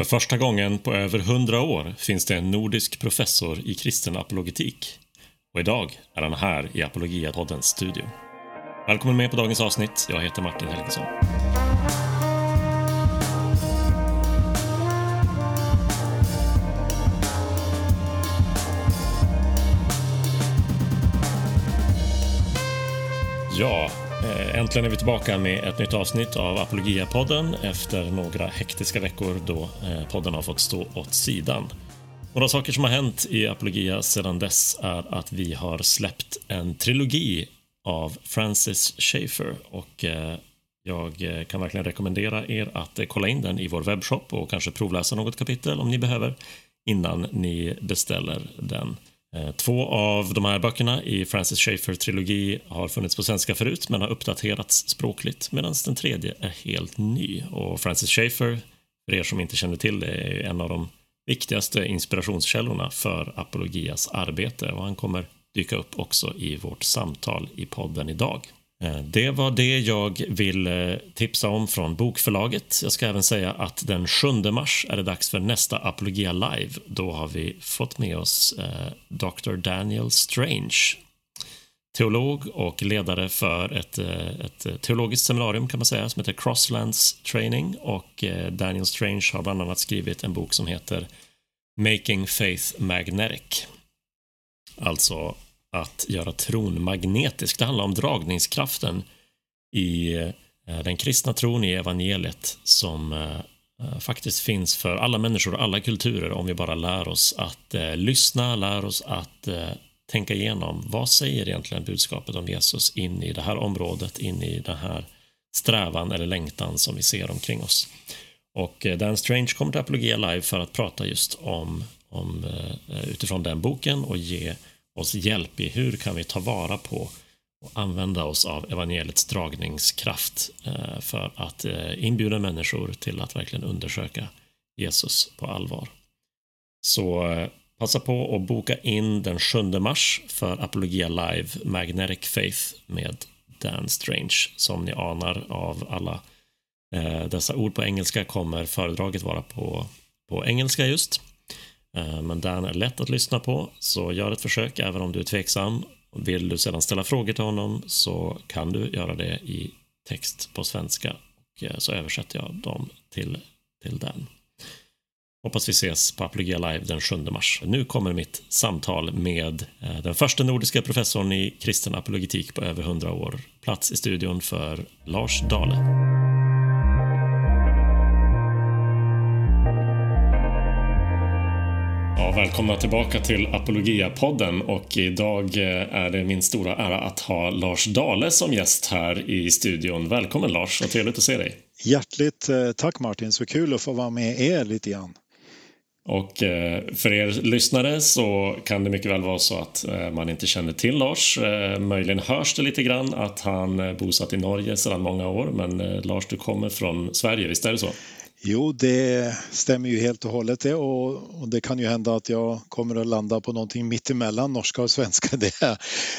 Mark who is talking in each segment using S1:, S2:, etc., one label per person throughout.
S1: För första gången på över hundra år finns det en nordisk professor i kristen apologetik. Och idag är han här i Apologia-poddens studio. Välkommen med på dagens avsnitt. Jag heter Martin Helgesson. Ja, Eh, äntligen är vi tillbaka med ett nytt avsnitt av Apologia-podden efter några hektiska veckor då eh, podden har fått stå åt sidan. Några saker som har hänt i Apologia sedan dess är att vi har släppt en trilogi av Francis Schaeffer och eh, jag kan verkligen rekommendera er att kolla in den i vår webbshop och kanske provläsa något kapitel om ni behöver innan ni beställer den. Eh, två av de här böckerna i Francis Schaeffer-trilogi har funnits på svenska förut men har uppdaterats språkligt medan den tredje är helt ny. Och Francis Schaeffer, för er som inte känner till det, är en av de viktigaste inspirationskällorna för Apologias arbete och han kommer dyka upp också i vårt samtal i podden idag. Eh, det var det jag vill tipsa om från Bokförlaget. Jag ska även säga att den 7 mars är det dags för nästa Apologia Live. Då har vi fått med oss eh, Dr. Daniel Strange, teolog och ledare för ett, eh, ett teologiskt seminarium kan man säga som heter Crosslands Training och Daniel Strange har bland annat skrivit en bok som heter Making Faith Magnetic. Alltså att göra tron magnetisk. Det handlar om dragningskraften i eh, den kristna tron i evangeliet som eh, eh, faktiskt finns för alla människor och alla kulturer om vi bara lär oss att lyssna, lär oss att tänka igenom vad säger egentligen budskapet om Jesus in i det här området, in i den här strävan eller längtan som vi ser omkring oss. Och Dan Strange kommer till Apologia Live för att prata just om, om utifrån den boken och ge oss hjälp i hur kan vi ta vara på och använda oss av evangeliets dragningskraft eh, för att eh, inbjuda människor till att verkligen undersöka Jesus på allvar. Så eh, passa på att boka in den 7 mars för Apologia Live Magnetic Faith med Dan Strange. Som ni anar av alla dessa ord på engelska kommer föredraget vara på, på engelska just. Eh, men Dan är lätt att lyssna på, så gör ett försök även om du är tveksam. Vill du sedan ställa frågor till honom så kan du göra det i text på svenska och eh, så översätter jag dem till, till Dan. Hoppas vi ses på Apologia Live den 7 mars. Nu kommer mitt samtal med eh, den första nordiska professorn i kristen apologetik på över 100 år. Plats i studion för Lars Dale. Ja, välkomna tillbaka till Apologia-podden och idag eh, är det min stora ära att ha Lars Dale som gäst här i studion. Välkommen Lars, vad trevligt att se dig.
S2: Hjärtligt eh, tack Martin, så kul att få vara med er lite grann.
S1: Och eh, för er lyssnare så kan det mycket väl vara så att man inte känner till Lars. Möjligen hörs det lite grann att han bosatt i Norge sedan många år, men Lars, du kommer från Sverige, visst är det så?
S2: Jo, det stämmer ju helt och hållet det och, och, det kan ju hända att jag kommer att landa på någonting mittemellan norska och svenska det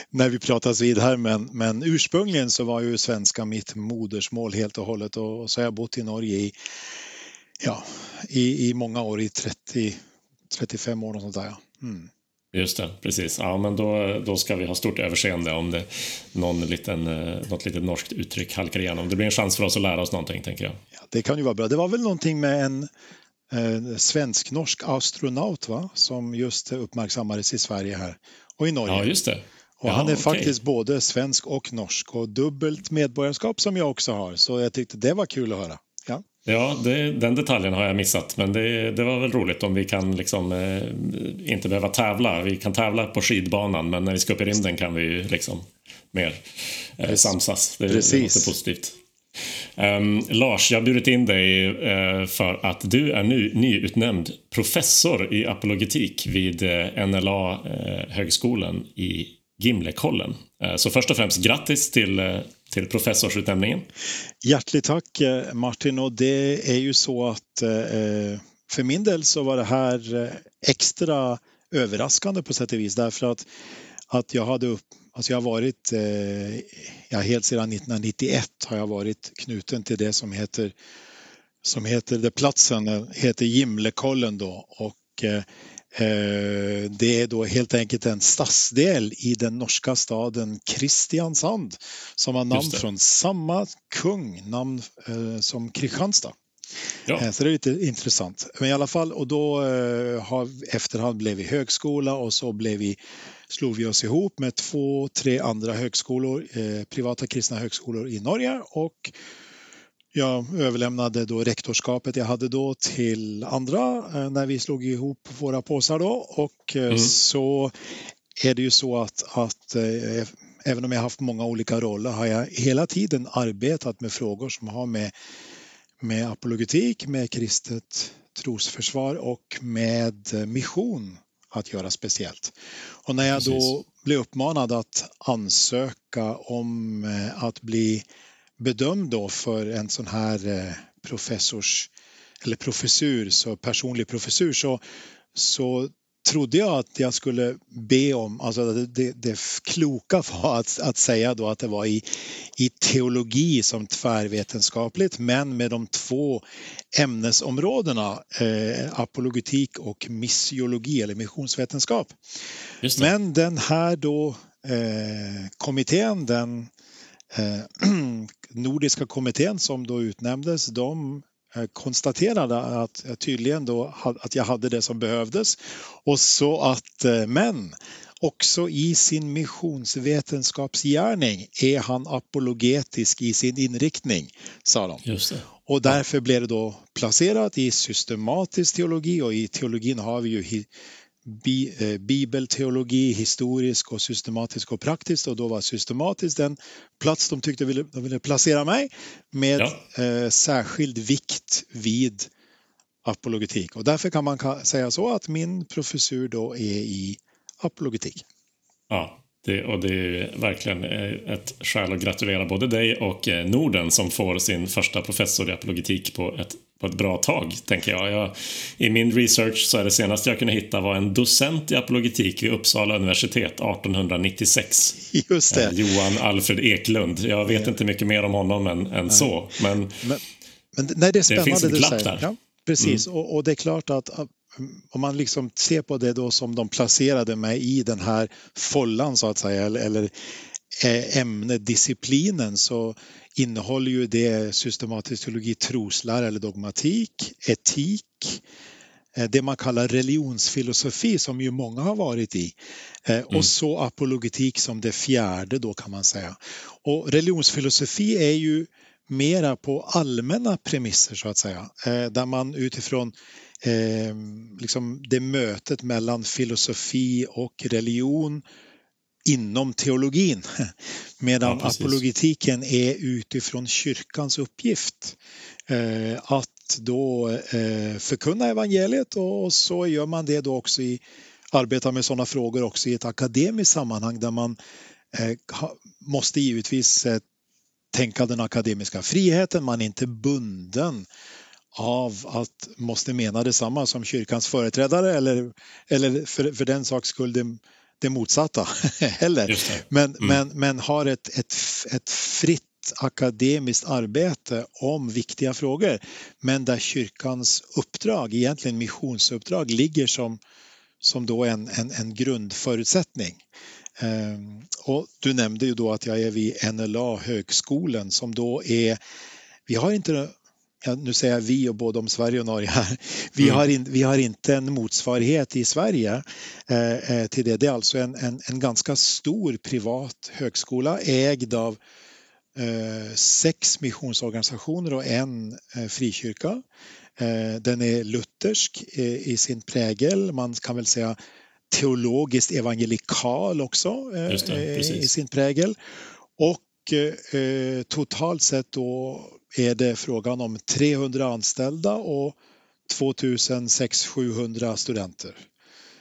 S2: när vi pratas vid här men, men ursprungligen så var ju svenska mitt modersmål helt och hållet och, och så har jag bott i Norge i, ja, i, i många år, i 30, 35 år och sånt där. Mm.
S1: Just det, precis. Ja, men då, då ska vi ha stort överseende om det någon liten, eh, något litet norskt uttryck halkar igenom. Det blir en chans för oss att lära oss någonting, tänker jag.
S2: Ja, det kan ju vara bra. Det var väl någonting med en eh, svensk-norsk astronaut va? som just uppmärksammades i Sverige här och i Norge.
S1: Ja, just det.
S2: Och
S1: ja,
S2: han är okay. faktiskt både svensk och norsk och dubbelt medborgarskap som jag också har. Så jag tyckte det var kul att höra. Ja.
S1: Det, den detaljen har jag missat, men det, det var väl roligt om vi kan liksom eh, inte behöva tävla. Vi kan tävla på skidbanan, men när vi ska upp i rymden kan vi liksom mer eh, samsas. Det, Precis. det låter positivt. Um, Lars, jag har bjudit in dig uh, för att du är nu nyutnämnd professor i apologetik vid uh, NLA-högskolan uh, i Gimlekollen. Så först och främst grattis till till professorsutnämningen.
S2: Hjärtligt tack eh, Martin. Och det är ju så att eh, eh, för min del så var det här extra överraskande på sätt och vis. Därför att, att jag hade upp, alltså jag har varit, ja, helt sedan 1991 har jag varit knuten till det som heter som heter, där platsen heter Gimlekollen då. Och det är då helt enkelt en stadsdel i den norska staden Kristiansand som har namn från samma kung, namn eh, som Kristianstad. Ja. Eh, så det är lite intressant. Men i alla fall, och då eh, har efterhand blev vi högskola och så blev vi, slog vi oss ihop med två, tre andra högskolor, eh, privata kristna högskolor i Norge och jag överlämnade då rektorskapet jag hade då till andra när vi slog ihop våra påsar då och mm. så är det ju så att, att även om jag haft många olika roller har jag hela tiden arbetat med frågor som har med med apologetik, med kristet trosförsvar och med mission att göra speciellt. Och när jag då blev uppmanad att ansöka om eh, att bli bedömd då för en sån här eh, professors eller professur, så personlig professur, så, så trodde jag att jag skulle be om, alltså det, det kloka var att, att säga då att det var i, i teologi som tvärvetenskapligt men med de två ämnesområdena eh, apologetik och missiologi eller missionsvetenskap. Men den här då eh, kommittén, den eh, nordiska kommittén som då utnämndes, de Eh, konstaterade att jag tydligen då att jag hade det som behövdes och så att eh, men också i sin missionsvetenskapsgärning är han apologetisk i sin inriktning, sa de. Och därför blev det då placerat i systematisk teologi och i teologin har vi ju bi, eh, bibelteologi, historisk och systematisk och praktisk och då var systematisk den plats de tyckte ville, de ville placera mig med ja. eh, särskild vikt vid apologetik. Och därför kan man säga så att min professur då är i apologetik.
S1: Ja, det, och det är verkligen eh, ett skäl att gratulera både dig och eh, Norden som får sin första professor i apologetik på ett på ett bra tag, tänker jag. jag. I min research så är det senaste jag kunde hitta var en docent i apologetik vid Uppsala universitet 1896.
S2: Just det.
S1: Eh, Johan Alfred Eklund. Jag vet ja. inte mycket mer om honom än, än så, men,
S2: men, men nej, det, är spännande
S1: det finns en klapp där.
S2: Ja, precis, mm. och, och, det är klart att om man liksom ser på det då som de placerade mig i den här follan så att säga, eller, eh, ämnedisciplinen så innehåller ju det systematisk teologi, troslära eller dogmatik, etik, eh, det man kallar religionsfilosofi som ju många har varit i eh, mm. och så apologetik som det fjärde då kan man säga. Och religionsfilosofi är ju mera på allmänna premisser så att säga eh, där man utifrån liksom det mötet mellan filosofi och religion inom teologin. Medan ja, apologetiken är utifrån kyrkans uppgift. Eh, att då eh, förkunna evangeliet och så gör man det då också i arbetar med sådana frågor också i ett akademiskt sammanhang där man eh, måste givetvis tänka den akademiska friheten, man är inte bunden av att måste mena detsamma som kyrkans företrädare eller, eller för, för den saks skull det, motsatta heller. Det. Men, mm. men, men har ett, ett, ett fritt akademiskt arbete om viktiga frågor men där kyrkans uppdrag, egentligen missionsuppdrag, ligger som, som då en, en, en grundförutsättning. Ehm, och du nämnde ju då att jag är vid NLA högskolan som då är vi har inte ja, nu säger jag vi och både om Sverige och Norge här. Vi, mm. har, in, vi har inte en motsvarighet i Sverige eh, eh, till det. Det är alltså en, en, en, ganska stor privat högskola ägd av eh, sex missionsorganisationer och en eh, frikyrka. Eh, den är luthersk eh, i sin prägel, man kan väl säga teologiskt evangelikal också det, i sin prägel. Och totalt sett då är det frågan om 300 anställda och 2600-700 studenter.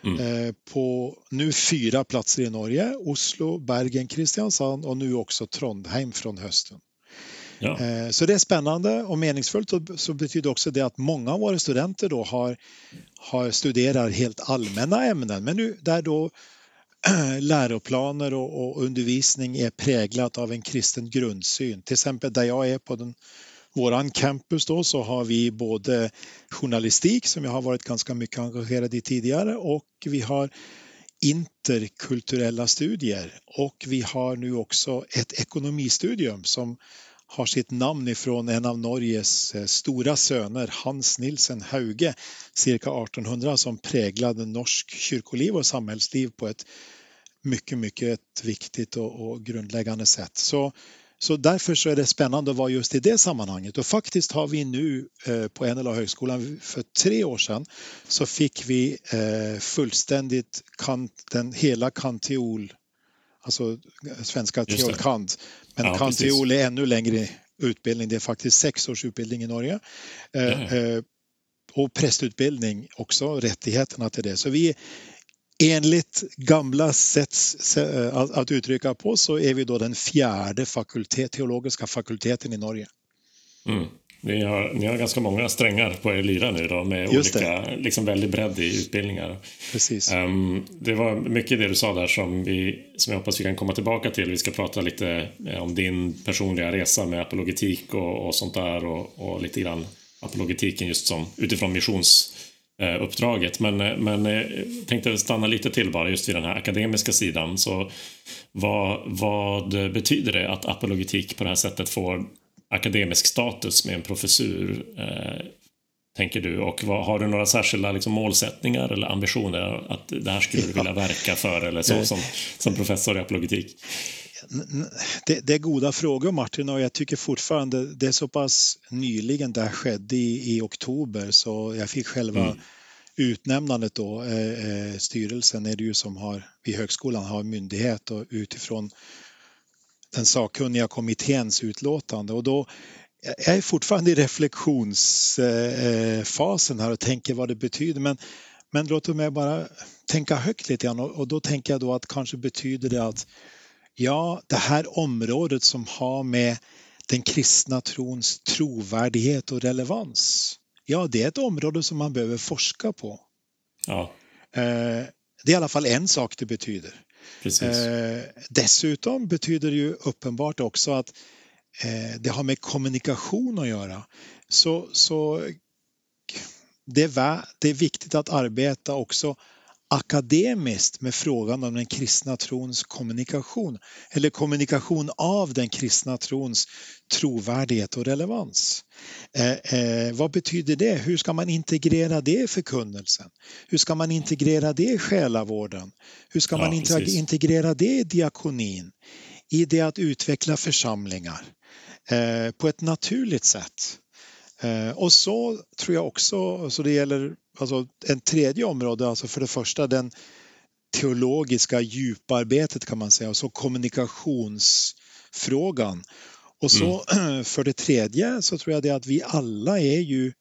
S2: Mm. Eh, på nu fyra platser i Norge, Oslo, Bergen, Kristiansand och nu också Trondheim från hösten. Ja. Eh, så det är spännande och meningsfullt och så betyder också det att många av våra studenter då har, har studerar helt allmänna ämnen men nu där då läroplaner och, och undervisning är präglat av en kristen grundsyn. Till exempel där jag är på den våran campus då så har vi både journalistik som jag har varit ganska mycket engagerad i tidigare och vi har interkulturella studier och vi har nu också ett ekonomistudium som har sitt namn ifrån en av Norges eh, stora söner, Hans Nilsen Hauge, cirka 1800 som präglade norsk kyrkoliv och samhällsliv på ett mycket, mycket viktigt och, och grundläggande sätt. Så, så därför så är det spännande att vara just i det sammanhanget och faktiskt har vi nu eh, på NLA högskolan för tre år sedan så fick vi eh, fullständigt kant, den hela kantiol alltså svenska teolkant. Men ja, kantiol är ännu längre utbildning, det är faktiskt sex års utbildning i Norge. Mm. och prästutbildning också, rättigheterna till det. Så vi Enligt gamla sätt eh, att uttrycka på så är vi då den fjärde fakultet, teologiska fakulteten i Norge.
S1: Mm. Ni har, ni har ganska många strängar på er lyra nu då med Just olika, det. liksom väldigt bredd i utbildningar.
S2: Precis.
S1: Um, det var mycket det du sa där som, vi, som jag hoppas vi kan komma tillbaka till. Vi ska prata lite eh, om din personliga resa med apologetik och, och sånt där och, och lite grann apologetiken just som utifrån missionsuppdraget. Men, eh, men jag eh, tänkte stanna lite till bara just vid den här akademiska sidan. Så vad, vad betyder det att apologetik på det här sättet får akademisk status med en professur, eh, tänker du? Och vad, har du några särskilda liksom, målsättningar eller ambitioner att det här skulle du vilja verka för eller så som, som professor i apologetik?
S2: Det, det, är goda frågor Martin och jag tycker fortfarande det är så pass nyligen det här skedde i, i oktober så jag fick själva mm. utnämnandet då. Eh, eh, styrelsen är det ju som har vid högskolan har myndighet och utifrån den sakkunniga kommitténs utlåtande och då jag är fortfarande i reflektionsfasen här och tänker vad det betyder men, men låt mig bara tänka högt lite grann och, och då tänker jag då att kanske betyder det att ja, det här området som har med den kristna trons trovärdighet och relevans. Ja, det är ett område som man behöver forska på.
S1: Ja.
S2: Eh, det är i alla fall en sak det betyder.
S1: Eh,
S2: dessutom betyder det ju uppenbart också att eh, det har med kommunikation att göra. Så, så det, är, det är viktigt att arbeta också akademiskt med frågan om den kristna trons kommunikation eller kommunikation av den kristna trons trovärdighet och relevans. Eh, eh, vad betyder det? Hur ska man integrera det i förkunnelsen? Hur ska man integrera det i själavården? Hur ska ja, man precis. integrera det i diakonin? I det att utveckla församlingar eh, på ett naturligt sätt. Eh, och så tror jag också, så det gäller alltså en tredje område, alltså för det första den teologiska djuparbetet kan man säga, och så kommunikationsfrågan. Och så mm. för det tredje så tror jag det att vi alla är ju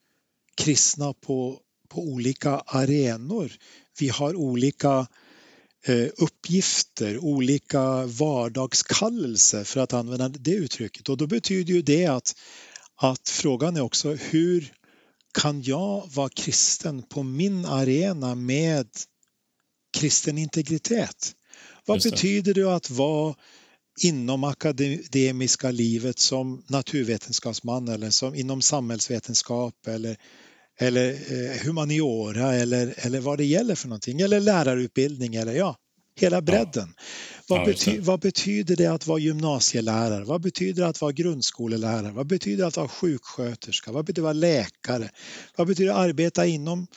S2: kristna på, på olika arenor. Vi har olika eh, uppgifter, olika vardagskallelser för att använda det uttrycket. Och då betyder ju det att, att frågan är också hur kan jag vara kristen på min arena med kristen integritet? Vad det. betyder det att vara inom akademiska livet som naturvetenskapsman eller som inom samhällsvetenskap eller, eller eh, humaniora eller, eller vad det gäller för någonting eller lärarutbildning eller ja, hela bredden. Vad, bety vad, betyder det att vara gymnasielärare? Vad betyder det att vara grundskolelärare? Vad betyder det att vara sjuksköterska? Vad betyder det att vara läkare? Vad betyder det att arbeta inom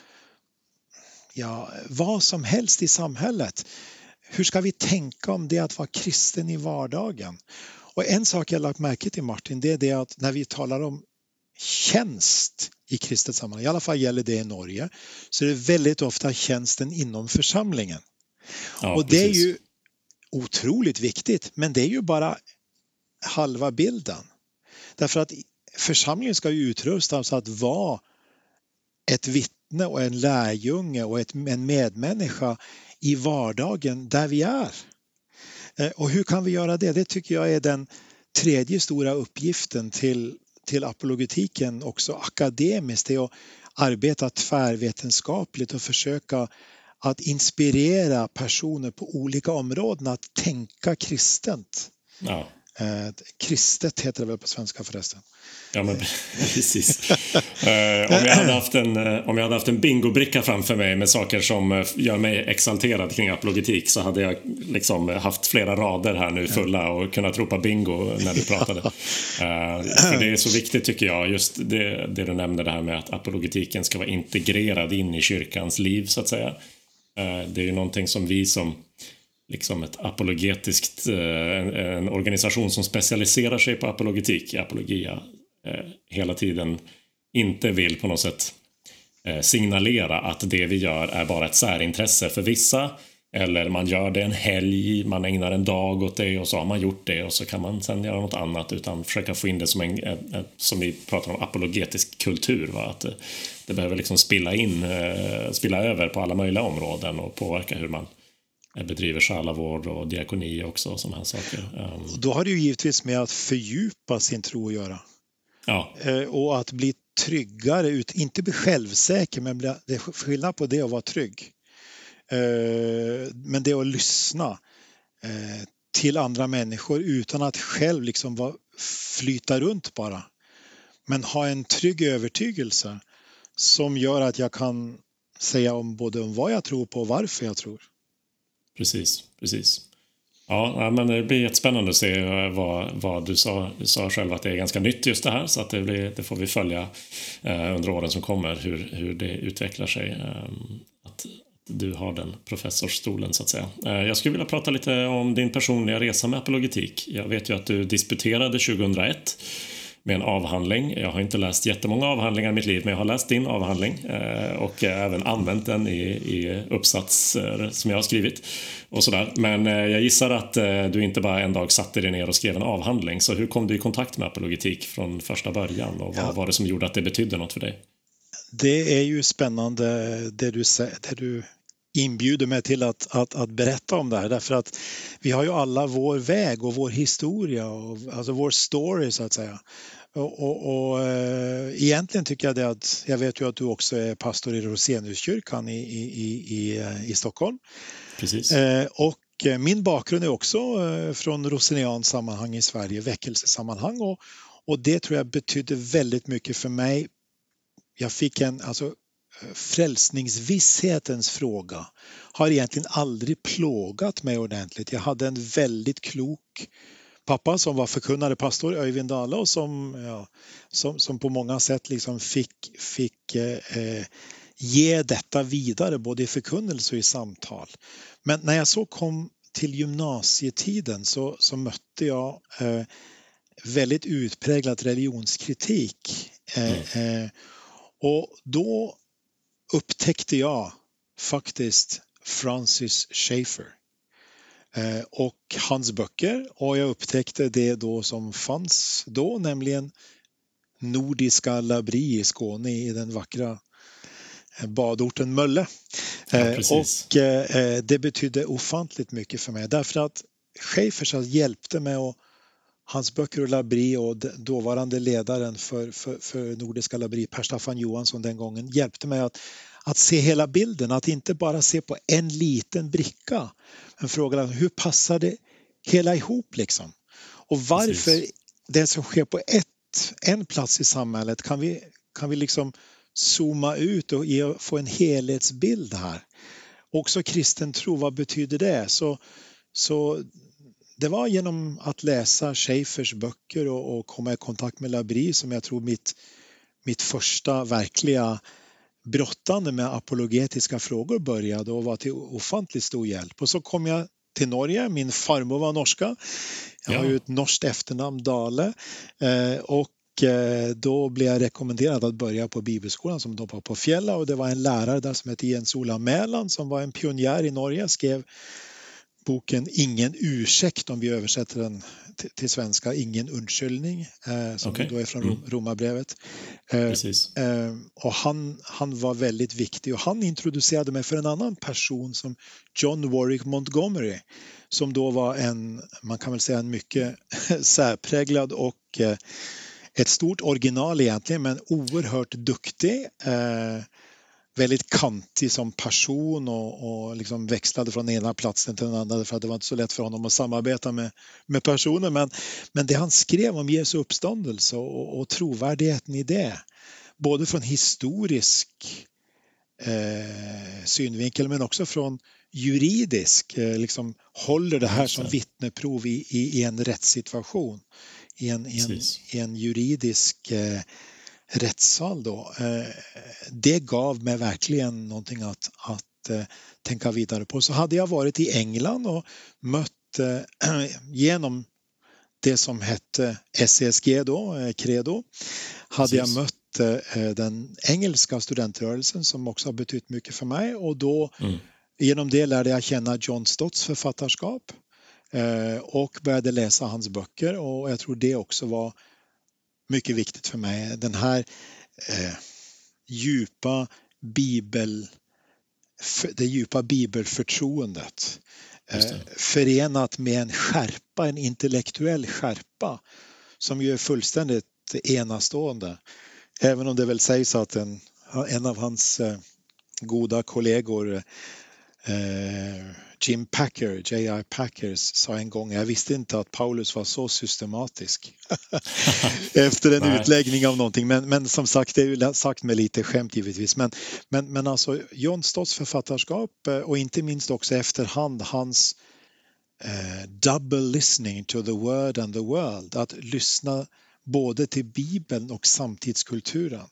S2: ja, vad som helst i samhället? Hur ska vi tänka om det att vara kristen i vardagen? Och en sak jag lagt märke till Martin, det är det att när vi talar om tjänst i kristet sammanhang, i alla fall gäller det i Norge, så är det väldigt ofta tjänsten inom församlingen. Ja, och det precis. är ju otroligt viktigt, men det är ju bara halva bilden. Därför att församlingen ska ju utrustas att vara ett vittne och en lärjunge och ett, en medmänniska i vardagen där vi är. Eh, och hur kan vi göra det? Det tycker jag är den tredje stora uppgiften till, till apologetiken också akademiskt. Det är att arbeta tvärvetenskapligt och försöka att inspirera personer på olika områden att tänka kristent.
S1: Ja.
S2: Eh, kristet heter det väl på svenska förresten.
S1: Ja, men precis. eh, om, jag hade haft en, eh, om jag hade haft en bingobricka framför mig med saker som gör mig exalterad kring apologetik så hade jag liksom haft flera rader här nu fulla och kunnat ropa bingo när du pratade. eh, för det är så viktigt tycker jag, just det, det du nämnde det här med att apologetiken ska vara integrerad in i kyrkans liv så att säga. Eh, det är ju någonting som vi som liksom ett apologetiskt, eh, en, en organisation som specialiserar sig på apologetik, apologia, eh, hela tiden inte vill på något sätt signalera att det vi gör är bara ett särintresse för vissa eller man gör det en helg, man ägnar en dag åt det och så har man gjort det och så kan man sen göra något annat utan försöka få in det som en, som vi pratar om, apologetisk kultur. Va? Att det, behöver liksom spilla in, eh, spilla över på alla möjliga områden och påverka hur man bedriver själavård och diakoni också och sådana här saker.
S2: Um, då har det ju givetvis med att fördjupa sin tro att göra.
S1: Ja.
S2: Eh, och att bli tryggare, inte bli självsäker, men det är skillnad på det att vara trygg. Eh, men det att lyssna eh, till andra människor utan att själv liksom flyta runt bara. Men ha en trygg övertygelse som gör att jag kan säga om både om vad jag tror på och varför jag tror.
S1: Precis, precis. Ja, men det blir jättespännande att se eh, vad, vad du sa. Du sa själv att det är ganska nytt just det här så att det, blir, det får vi följa eh, under åren som kommer hur, hur det utvecklar sig. Eh, att, du har den professorsstolen så att säga. Eh, jag skulle vilja prata lite om din personliga resa med apologetik. Jag vet ju att du disputerade 2001 med en avhandling. Jag har inte läst jättemånga avhandlingar i mitt liv men jag har läst din avhandling eh, och även använt den i, i uppsatser som jag har skrivit. och sådär. Men eh, jag gissar att eh, du inte bara en dag satte dig ner och skrev en avhandling. Så hur kom du i kontakt med apologetik från första början och vad var det som gjorde att det betydde något för dig?
S2: Det är ju spännande det du, det du inbjuder mig till att, att, att, berätta om det här därför att vi har ju alla vår väg och vår historia, och, alltså vår story så att säga. Och, och, och äh, egentligen tycker jag det att, jag vet ju att du också är pastor i Roseniuskyrkan i, i, i, i, i Stockholm.
S1: Precis.
S2: Äh, och min bakgrund är också äh, från rosenians sammanhang i Sverige, väckelsesammanhang och, och det tror jag betydde väldigt mycket för mig. Jag fick en, alltså frälsningsvisshetens fråga har egentligen aldrig plågat mig ordentligt. Jag hade en väldigt klok pappa som var förkunnare pastor, Öyvind Dale, och som, ja, som, som på många sätt liksom fick, fick eh, ge detta vidare både i förkunnelse och i samtal. Men när jag så kom till gymnasietiden så, så mötte jag eh, väldigt utpräglad religionskritik. Eh, mm. eh, och då upptäckte jag faktiskt Francis Schaeffer eh, och hans böcker och jag upptäckte det då som fanns då, nämligen Nordiska Labri i Skåne i den vackra eh, badorten Mölle. Ja, eh, och det betydde ofantligt mycket för mig därför att Schaeffer hjälpte mig att hans böcker och Labri och dåvarande ledaren för, för, för Nordiska Labri, Per Staffan Johansson den gången, hjälpte mig att, att se hela bilden, att inte bara se på en liten bricka. Men frågan hur passar det hela ihop liksom? Och varför Precis. det som sker på ett, en plats i samhället kan vi, kan vi liksom zooma ut och ge, få en helhetsbild här. Också kristen tro, vad betyder det? Så, så det var genom att läsa Schaeffers böcker och, och komma i kontakt med Labri som jag tror mitt, mitt första verkliga brottande med apologetiska frågor började och var till ofantligt stor hjälp. Och så kom jag till Norge, min farmor var norska. Jag har ju ett norskt efternamn, Dale. Eh, och eh, då blev jag rekommenderad att börja på bibelskolan som då var på Fjälla och det var en lärare där som hette Jens Ola Mäland som var en pionjär i Norge, skrev boken Ingen ursäkt om vi översätter den till, svenska, Ingen undskyldning, eh, som okay. då är från mm. Romarbrevet. Eh, eh, och han, han var väldigt viktig och han introducerade mig för en annan person som John Warwick Montgomery som då var en, man kan väl säga en mycket särpräglad och eh, ett stort original egentligen men oerhört duktig. Eh, väldigt kantig som person och, och liksom växlade från ena platsen till den andra för att det var inte så lätt för honom att samarbeta med, med personer. Men, men det han skrev om Jesu uppståndelse och, och trovärdigheten i det, både från historisk eh, synvinkel men också från juridisk, eh, liksom håller det här som vittneprov i, i, i en rättssituation, i en, i en, i en juridisk eh, rättssal då. Eh, det gav mig verkligen någonting att, att eh, tänka vidare på. Så hade jag varit i England och mött eh, genom det som hette SESG då, Credo, hade jag mött den engelska studentrörelsen som också har betytt mycket för mig och då mm. genom det lärde jag känna John Stotts författarskap och började läsa hans böcker och jag tror det också var mycket viktigt för mig. Den här eh, djupa bibel, det djupa bibelförtroendet eh, förenat med en skärpa, en intellektuell skärpa som ju är fullständigt enastående. Även om det väl sägs att en, en av hans eh, goda kollegor Jim Packer, J.I. Packers, sa en gång, jag visste inte att Paulus var så systematisk. Efter en utläggning av någonting, men, men som sagt, det är sagt med lite skämt givetvis. Men, men, men alltså John Stotts författarskap eh, och inte minst också efterhand hans eh, double listening to the word and the world, att lyssna både till Bibeln och samtidskulturen.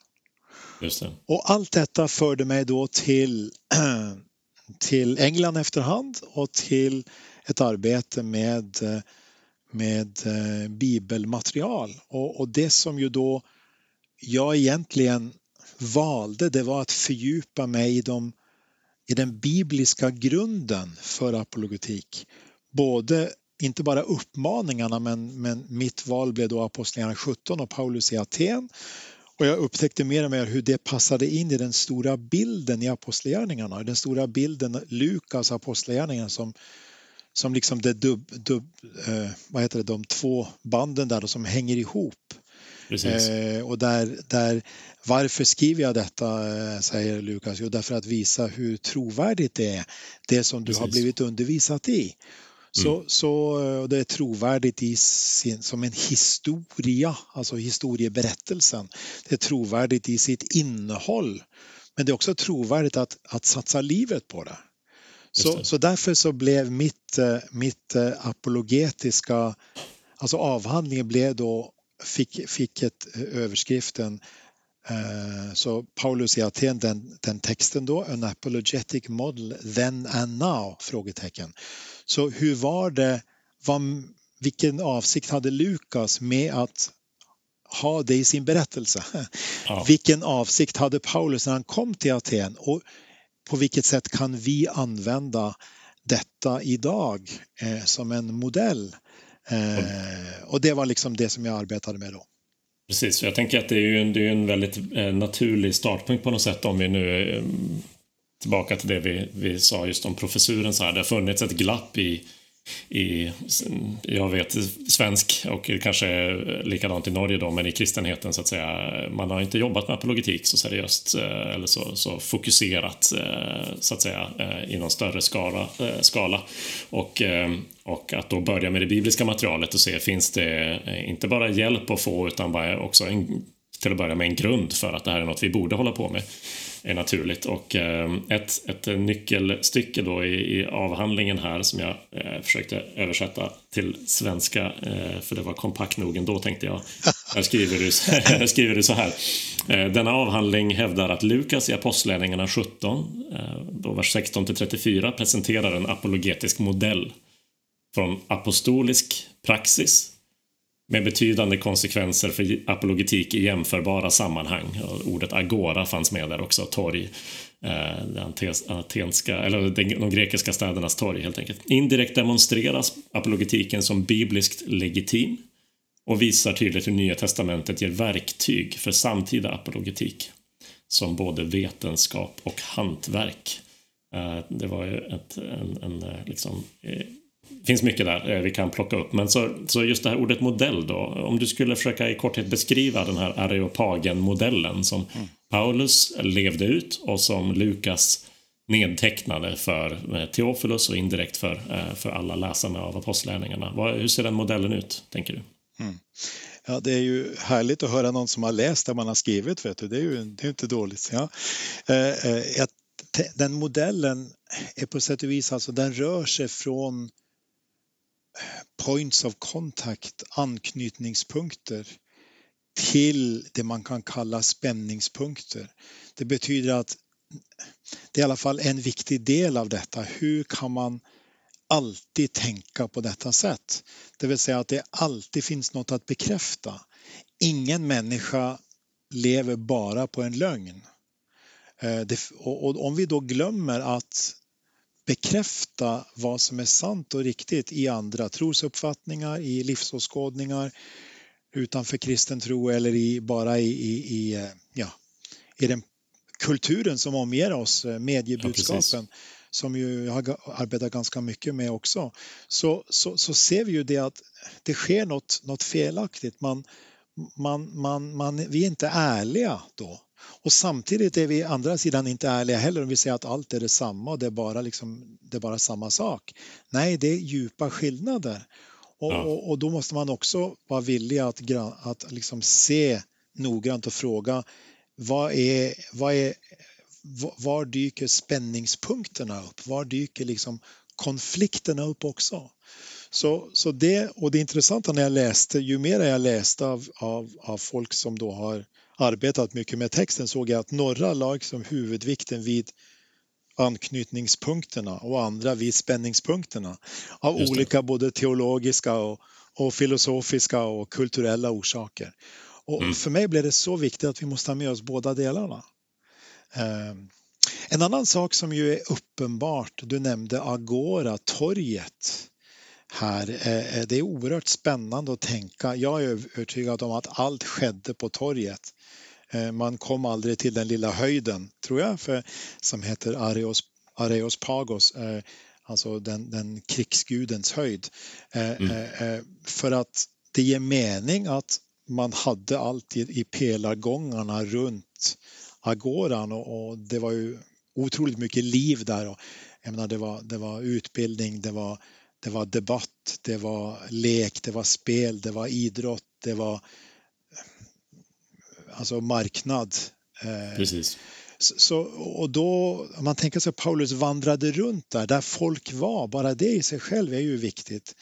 S2: Och allt detta förde mig då till till England efterhand och till ett arbete med, med eh, bibelmaterial. Och, och det som ju då jag egentligen valde det var att fördjupa mig i, de, i den bibliska grunden för apologetik. Både, inte bara uppmaningarna men, men mitt val blev då Apostlagärningarna 17 och Paulus i Aten och jag upptäckte mer och mer hur det passade in i den stora bilden i Apostlagärningarna, den stora bilden Lukas Apostlagärningarna som, som liksom det dub, dub, eh, vad heter det, de två banden där som hänger ihop. Eh, och där, där, varför skriver jag detta, eh, säger Lukas? Jo, därför att visa hur trovärdigt det är, det som du Precis. har blivit undervisat i. Så, mm. så det är trovärdigt i sin, som en historia, alltså historieberättelsen. Det är trovärdigt i sitt innehåll. Men det är också trovärdigt att, att satsa livet på det. Så, så därför så blev mitt, mitt eh, apologetiska, alltså avhandlingen blev då, fick, fick ett eh, överskriften så Paulus i Aten, den, den texten då, An apologetic model then and now? frågetecken. Så hur var det, vad, vilken avsikt hade Lukas med att ha det i sin berättelse? Ja. Vilken avsikt hade Paulus när han kom till Aten och på vilket sätt kan vi använda detta idag eh, som en modell? Eh, och det var liksom det som jag arbetade med då.
S1: Precis, jag tänker att det är ju en, det är en väldigt eh, naturlig startpunkt på något sätt om vi nu eh, tillbaka till det vi, vi sa just om professuren så här. Det har funnits ett glapp i, i jag vet, svensk och kanske likadant i Norge då, men i kristenheten så att säga. Man har inte jobbat med apologetik så seriöst eh, eller så, så fokuserat eh, så att säga eh, i någon större skala. skala. Och, och att då börja med det bibliska materialet och se finns det inte bara hjälp att få utan bara också en, till att börja med en grund för att det här är något vi borde hålla på med är naturligt. Och eh, ett, ett nyckelstycke då i, i avhandlingen här som jag eh, försökte översätta till svenska, eh, för det var kompakt nog ändå tänkte jag. Här skriver du, här skriver du så här. Denna avhandling hävdar att Lukas i Apostlagärningarna 17, då vers 16 till 34, presenterar en apologetisk modell från apostolisk praxis med betydande konsekvenser för apologetik i jämförbara sammanhang. ordet agora fanns med där också, torg. Eh, Den, atenska, eller de grekiska städernas torg helt enkelt. Indirekt demonstreras apologetiken som bibliskt legitim och visar tydligt hur Nya Testamentet ger verktyg för samtida apologetik som både vetenskap och hantverk. Eh, det var ju ett, en, en eh, liksom, finns mycket där eh, vi kan plocka upp. Men så, så just det här ordet modell då. Om du skulle försöka i korthet beskriva den här Areopagen-modellen som mm. Paulus levde ut och som Lukas nedtecknade för eh, Teofilus och indirekt för, eh, för alla läsarna av apostlärningarna. Hur ser den modellen ut, tänker du? Mm.
S2: Ja, det är ju härligt att höra någon som har läst det man har skrivit, vet du. det är ju det är inte dåligt. Ja. Den modellen är på sätt och vis, alltså den rör sig från points of contact, anknytningspunkter till det man kan kalla spänningspunkter. Det betyder att det är i alla fall en viktig del av detta. Hur kan man alltid tänka på detta sätt? Det vill säga att det alltid finns något att bekräfta. Ingen människa lever bara på en lögn. Eh, och om vi då glömmer att bekräfta vad som är sant och riktigt i andra trosuppfattningar, i livsåskådningar utanför kristen tro eller i, bara i, i, i, eh, ja, i den kulturen som omger oss, eh, mediebudskapen ja, som ju jag har arbetat ganska mycket med också, så, så, så ser vi ju det att det sker något, något felaktigt. Man, man, man, man, vi är inte ärliga då. Och samtidigt är vi andra sidan inte ärliga heller om vi säger att allt är detsamma och det är bara, liksom, det är bara samma sak. Nej, det är djupa skillnader. Och, ja. och, och då måste man också vara villig att, att liksom se noggrant och fråga vad är, vad är, var dyker spänningspunkterna upp? Var dyker liksom konflikterna upp också? Så, så det, och det intressanta när jag läste, ju mer jag läste av, av, av folk som då har arbetat mycket med texten såg jag att några la liksom huvudvikten vid anknytningspunkterna och andra vid spänningspunkterna av olika både teologiska och, och, filosofiska och kulturella orsaker. Och mm. För mig blev det så viktigt att vi måste ha med oss båda delarna. Um, en annan sak som ju är uppenbart, du nämnde Agora, torget här. Eh, eh, det är oerhört spännande att tänka. Jag är övertygad om att allt skedde på torget. Eh, man kom aldrig till den lilla höjden, tror jag, för, som heter Areos, Areos Pagos, alltså den, den krigsgudens höjd. Mm. För att det ger mening att man hade allt i, i pelargångarna runt agoran och, och, det var ju otroligt mycket liv där. Och, jag menar, det, var, det var utbildning, det var det var debatt, det var lek, det var spel, det var idrott, det var alltså marknad.
S1: Eh, Precis.
S2: Så, och då, om man tänker sig att Paulus vandrade runt där, där folk var, bara det i sig själv är ju viktigt.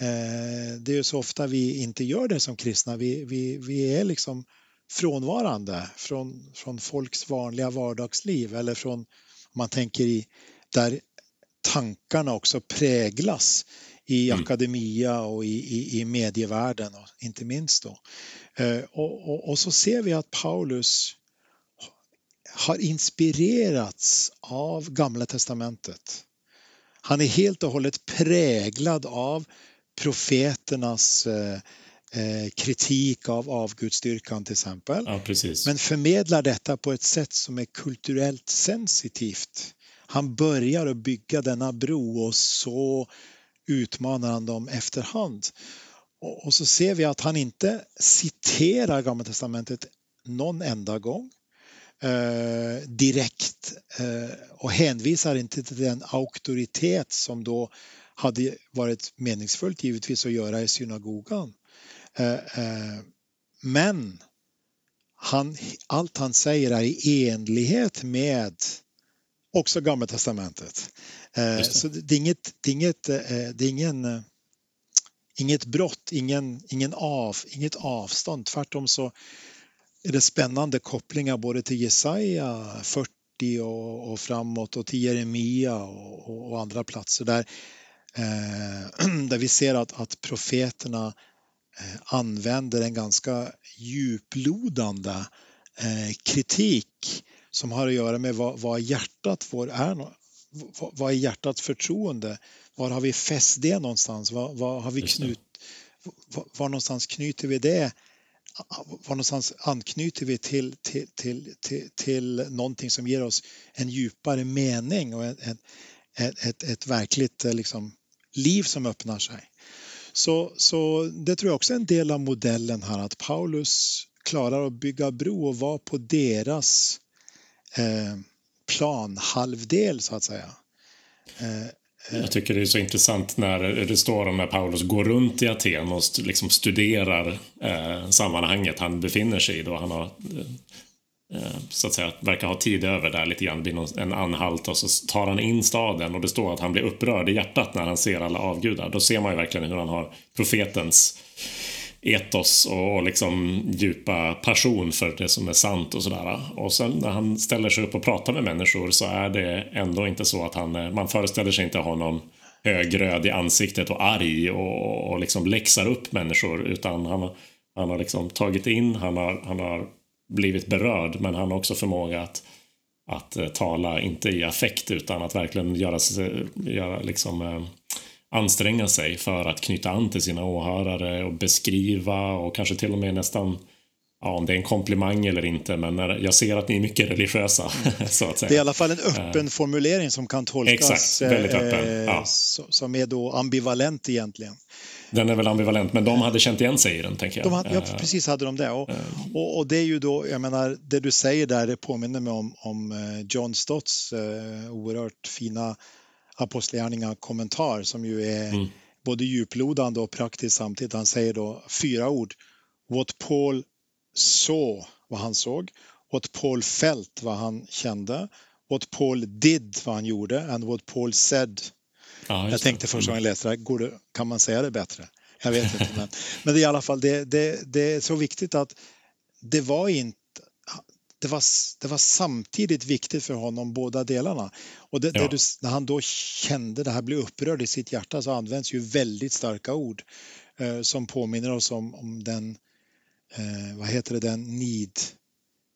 S2: Eh, det är ju så ofta vi inte gör det som kristna, vi, vi, vi är liksom frånvarande från, från folks vanliga vardagsliv eller från, om man tänker i, där tankarna också präglas i mm. akademia och i, i, i medievärlden och inte minst då. Eh, och, och, och, så ser vi att Paulus har inspirerats av Gamla testamentet. Han är helt och hållet präglad av profeternas eh, eh kritik av avgudsdyrkan till exempel.
S1: Ja,
S2: Men förmedlar detta på ett sätt som är kulturellt sensitivt han börjar att bygga denna bro och så utmanar han dem efterhand. Och så ser vi att han inte citerar Gamla testamentet någon enda gång eh, direkt eh, och hänvisar inte till den auktoritet som då hade varit meningsfullt givetvis att göra i synagogan. Eh, eh men han, allt han säger är i enlighet med också Gamla testamentet. Eh, så det är inget, det är inget, eh, det är ingen, eh, inget brott, ingen, ingen av, inget avstånd. Tvärtom så är det spännande kopplingar både till Jesaja 40 och, och framåt och till Jeremia och, och andra platser där, där vi ser att, att profeterna använder en ganska djuplodande kritik som har att göra med vad, vad hjärtat får är. Vad är hjärtats förtroende? Var har vi fäst det någonstans? Var, var har vi knut, var, var någonstans knyter vi det? Var någonstans anknyter vi till, till, till, till, till någonting som ger oss en djupare mening och ett, ett, ett, ett verkligt liksom, liv som öppnar sig? Så, så det tror jag också är en del av modellen här att Paulus klarar att bygga bro och vara på deras eh, planhalvdel så att säga.
S1: Eh, eh, jag tycker det är så intressant när det står om när Paulus går runt i Aten och liksom studerar eh, sammanhanget han befinner sig i då. Han har eh, eh så att säga verkar ha tid över där lite grann, vid en anhalt och så tar han in staden och det står att han blir upprörd i hjärtat när han ser alla avgudar. Då ser man ju verkligen hur han har profetens etos och liksom djupa passion för det som är sant och sådär. Och sen när han ställer sig upp och pratar med människor så är det ändå inte så att han, eh, man föreställer sig inte honom högröd i ansiktet och arg och, och liksom läxar upp människor utan han, han har liksom tagit in, han har, han har blivit berörd men han har också förmåga att, att eh, tala, inte i affekt utan att verkligen göra, göra liksom eh, anstränga sig för att knyta an till sina åhörare och beskriva och kanske till och med nästan ja, om det är en komplimang eller inte, men när jag ser att ni är mycket religiösa. så att säga.
S2: Det är i alla fall en öppen uh, formulering som kan tolkas
S1: exakt, väldigt öppen. Eh, ja.
S2: som är då ambivalent egentligen.
S1: Den är väl ambivalent, men de hade känt igen sig i den, tänker jag.
S2: De hade, ja, eh, precis hade de det. Och, och, och, det är ju då, jag menar, det du säger där, det påminner mig om, om John Stotts oerhört fina Apostlagärningarna kommentar som ju är mm. både djuplodande och praktisk samtidigt. Han säger då fyra ord. What Paul saw, vad han såg. What Paul felt, vad han kände. What Paul did, vad han gjorde. And what Paul said. Ja, jag tänkte första gången jag läste det här, kan man säga det bättre? Jag vet inte. Men, men det är i alla fall det, det, det är så viktigt att det var inte det var, det var samtidigt viktigt för honom båda delarna. Och det, ja. du, när han då kände det här, blev upprörd i sitt hjärta så används ju väldigt starka ord eh, som påminner oss om, om den, eh, vad heter det, den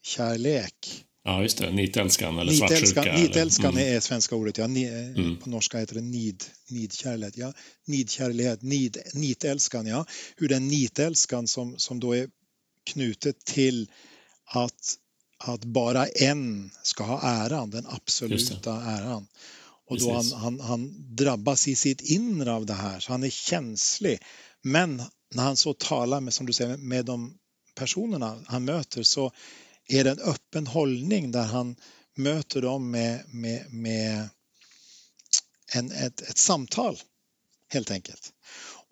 S2: nidkärlek.
S1: Ja, just det, nitälskan eller svartsjuka.
S2: Nitälskan mm. är svenska ordet, ja. Ni, eh, mm. På norska heter det nid, nidkärlek. Ja. Nidkärlek, nid, nitälskan, ja. Hur den nitälskan som, som då är knutet till att att bara en ska ha äran, den absoluta äran. Och då han, han, han, drabbas i sitt inre av det här, så han är känslig. Men när han så talar med, som du säger, med de personerna han möter så är det en öppen hållning där han möter dem med, med, med en, ett, ett samtal, helt enkelt.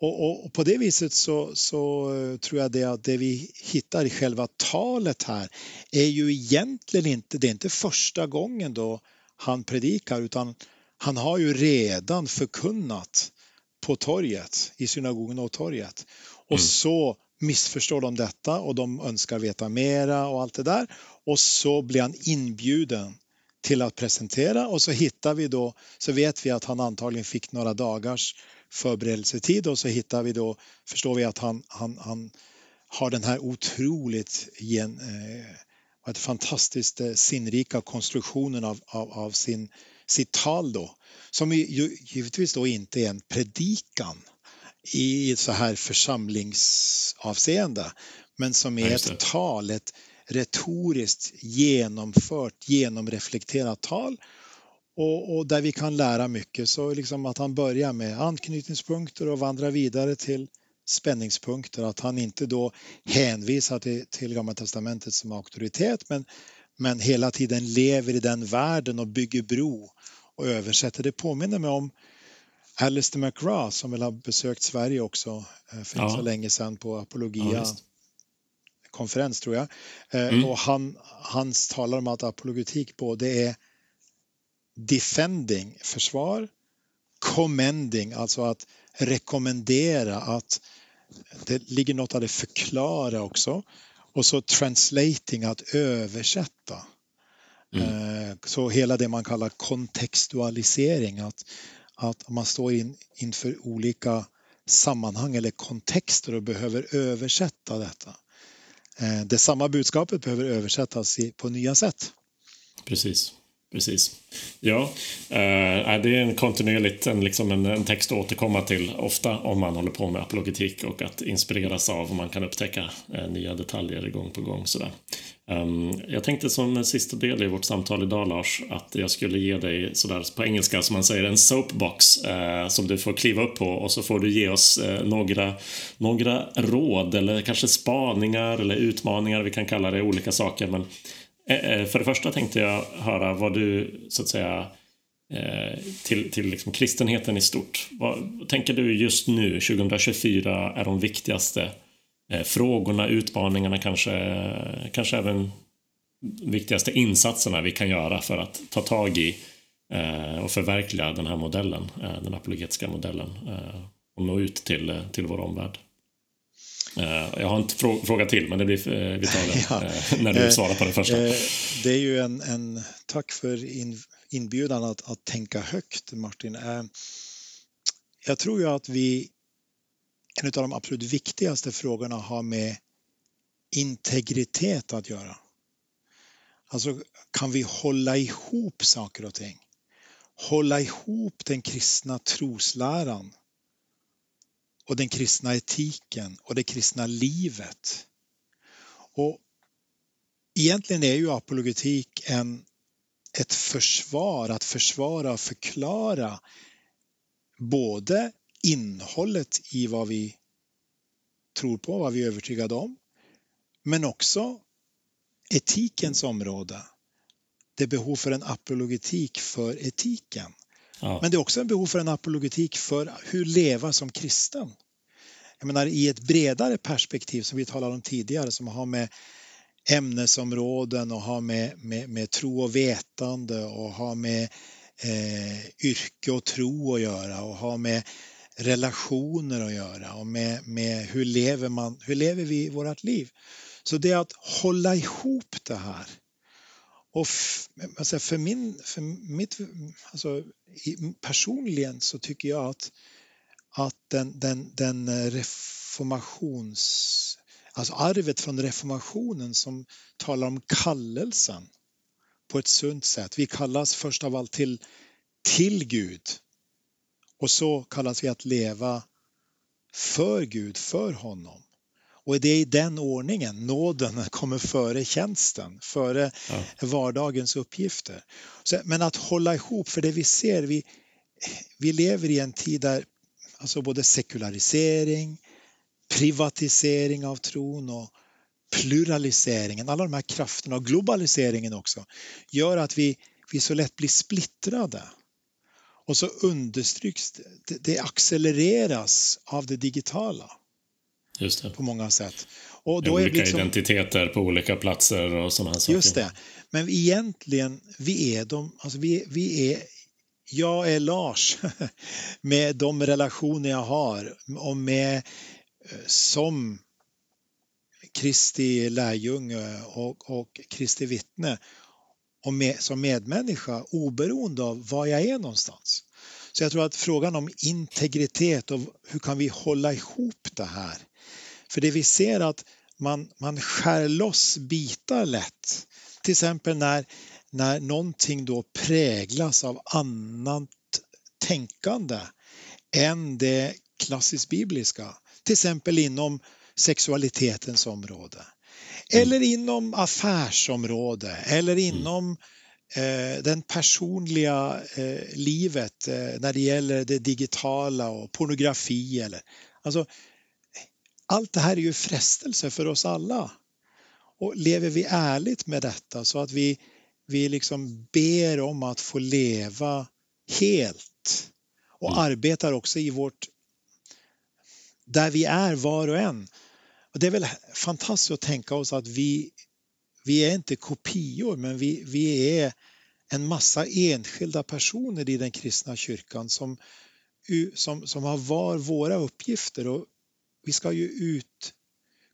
S2: Och, och, och, på det viset så, så, tror jag det att det vi hittar i själva talet här är ju egentligen inte, det är inte första gången då han predikar utan han har ju redan förkunnat på torget, i synagogan och torget. Och mm. så missförstår de detta och de önskar veta mera och allt det där. Och så blir han inbjuden till att presentera och så hittar vi då, så vet vi att han antagligen fick några dagars förberedelsetid och så hittar vi då, förstår vi att han, han, han har den här otroligt gen, eh, fantastiskt eh, sinnrika konstruktionen av, av, av, sin, sitt tal då. Som ju, givetvis då inte är en predikan i så här församlingsavseende men som är ett tal, ett retoriskt genomfört, genomreflekterat tal och, och, där vi kan lära mycket. Så liksom att han börjar med anknytningspunkter och vandrar vidare till spänningspunkter. Att han inte då hänvisar till, till Gamla Testamentet som auktoritet men, men hela tiden lever i den världen och bygger bro och översätter. Det påminner mig om Alistair McGrath som väl har besökt Sverige också eh, för inte ja. så länge sedan på Apologia ja, konferens tror jag. Eh, mm. Och han, han talar om att apologetik både är defending, försvar, commending, alltså att rekommendera, att det ligger något av det förklara också. Och så translating, att översätta. Mm. Eh, så hela det man kallar kontextualisering, att, att man står in, inför olika sammanhang eller kontexter och behöver översätta detta. Eh, det samma budskapet behöver översättas på nya sätt.
S1: Precis. Precis. Ja, eh, det är en kontinuerligt en, liksom en, en, text att återkomma till ofta om man håller på med apologetik och att inspireras av och man kan upptäcka eh, nya detaljer gång på gång. Sådär. Um, jag tänkte som sista del i vårt samtal idag Lars att jag skulle ge dig sådär på engelska som man säger en soapbox eh, som du får kliva upp på och så får du ge oss eh, några, några råd eller kanske spaningar eller utmaningar, vi kan kalla det olika saker men eh, Eh, eh, för det första tänkte jag höra vad du så att säga eh, till, till liksom kristenheten i stort. Vad tänker du just nu, 2024, är de viktigaste frågorna, utmaningarna, kanske, kanske även viktigaste insatserna vi kan göra för att ta tag i och förverkliga den här modellen, den apologetiska modellen och nå ut till, till vår omvärld? Eh, jag har en fråga till, men det blir, eh, vi tar det ja. Eh, när du svarar på den första.
S2: Det är ju en, en tack för in, inbjudan att, att tänka högt, Martin. Jag tror ju att vi, en av de absolut viktigaste frågorna har med integritet att göra. Alltså, kan vi hålla ihop saker och ting? Hålla ihop den kristna trosläran och den kristna etiken och det kristna livet. Och egentligen är ju apologetik en, ett försvar, att försvara och förklara både innehållet i vad vi tror på, vad vi är övertygade om, men också etikens område. Det är behov för en apologetik för etiken. Ja. Men det är också en behov för en apologetik för hur leva som kristen. Jag menar i ett bredare perspektiv som vi talade om tidigare som har med ämnesområden och har med, med, med tro och vetande och har med eh, yrke och tro att göra och har med relationer att göra och med, med hur, lever man, hur lever vi vårt liv. Så det är att hålla ihop det här och alltså för, min, för mitt, alltså personligen så tycker jag att, att den, den, den eh, reformations, alltså arvet från reformationen som talar om kallelsen på ett sunt sätt. Vi kallas först av allt till, till Gud och så kallas vi att leva för Gud, för honom. Och det är i den ordningen nåden kommer före tjänsten, före ja. vardagens uppgifter. Så, men att hålla ihop, för det vi ser, vi, vi lever i en tid där alltså både sekularisering, privatisering av tron och pluraliseringen, alla de här krafterna och globaliseringen också, gör att vi, vi så lätt blir splittrade. Och så understryks det, det accelereras av det digitala.
S1: Just det.
S2: På många sätt.
S1: Och då olika är liksom, identiteter på olika platser och sådana saker.
S2: Just det. Men egentligen, vi är de, alltså vi, vi är jag är Lars med de relationer jag har och med eh, som Kristi lärjunge och, och Kristi vittne och med, som medmänniska oberoende av var jag är någonstans. Så jag tror att frågan om integritet och hur kan vi hålla ihop det här för det vi ser att man, man skär loss bitar lätt. Till exempel när, när någonting då präglas av annat tänkande än det klassiskt bibliska. Till exempel inom sexualitetens område. Eller inom affärsområde eller inom eh, den personliga eh, livet eh, när det gäller det digitala och pornografi. Eller, alltså, allt det här är ju frestelse för oss alla. Och lever vi ärligt med detta så att vi, vi liksom ber om att få leva helt och mm. arbetar också i vårt där vi är var och en. Och det är väl fantastiskt att tänka oss att vi, vi är inte kopior men vi, vi är en massa enskilda personer i den kristna kyrkan som, som, som har var våra uppgifter och vi ska ju ut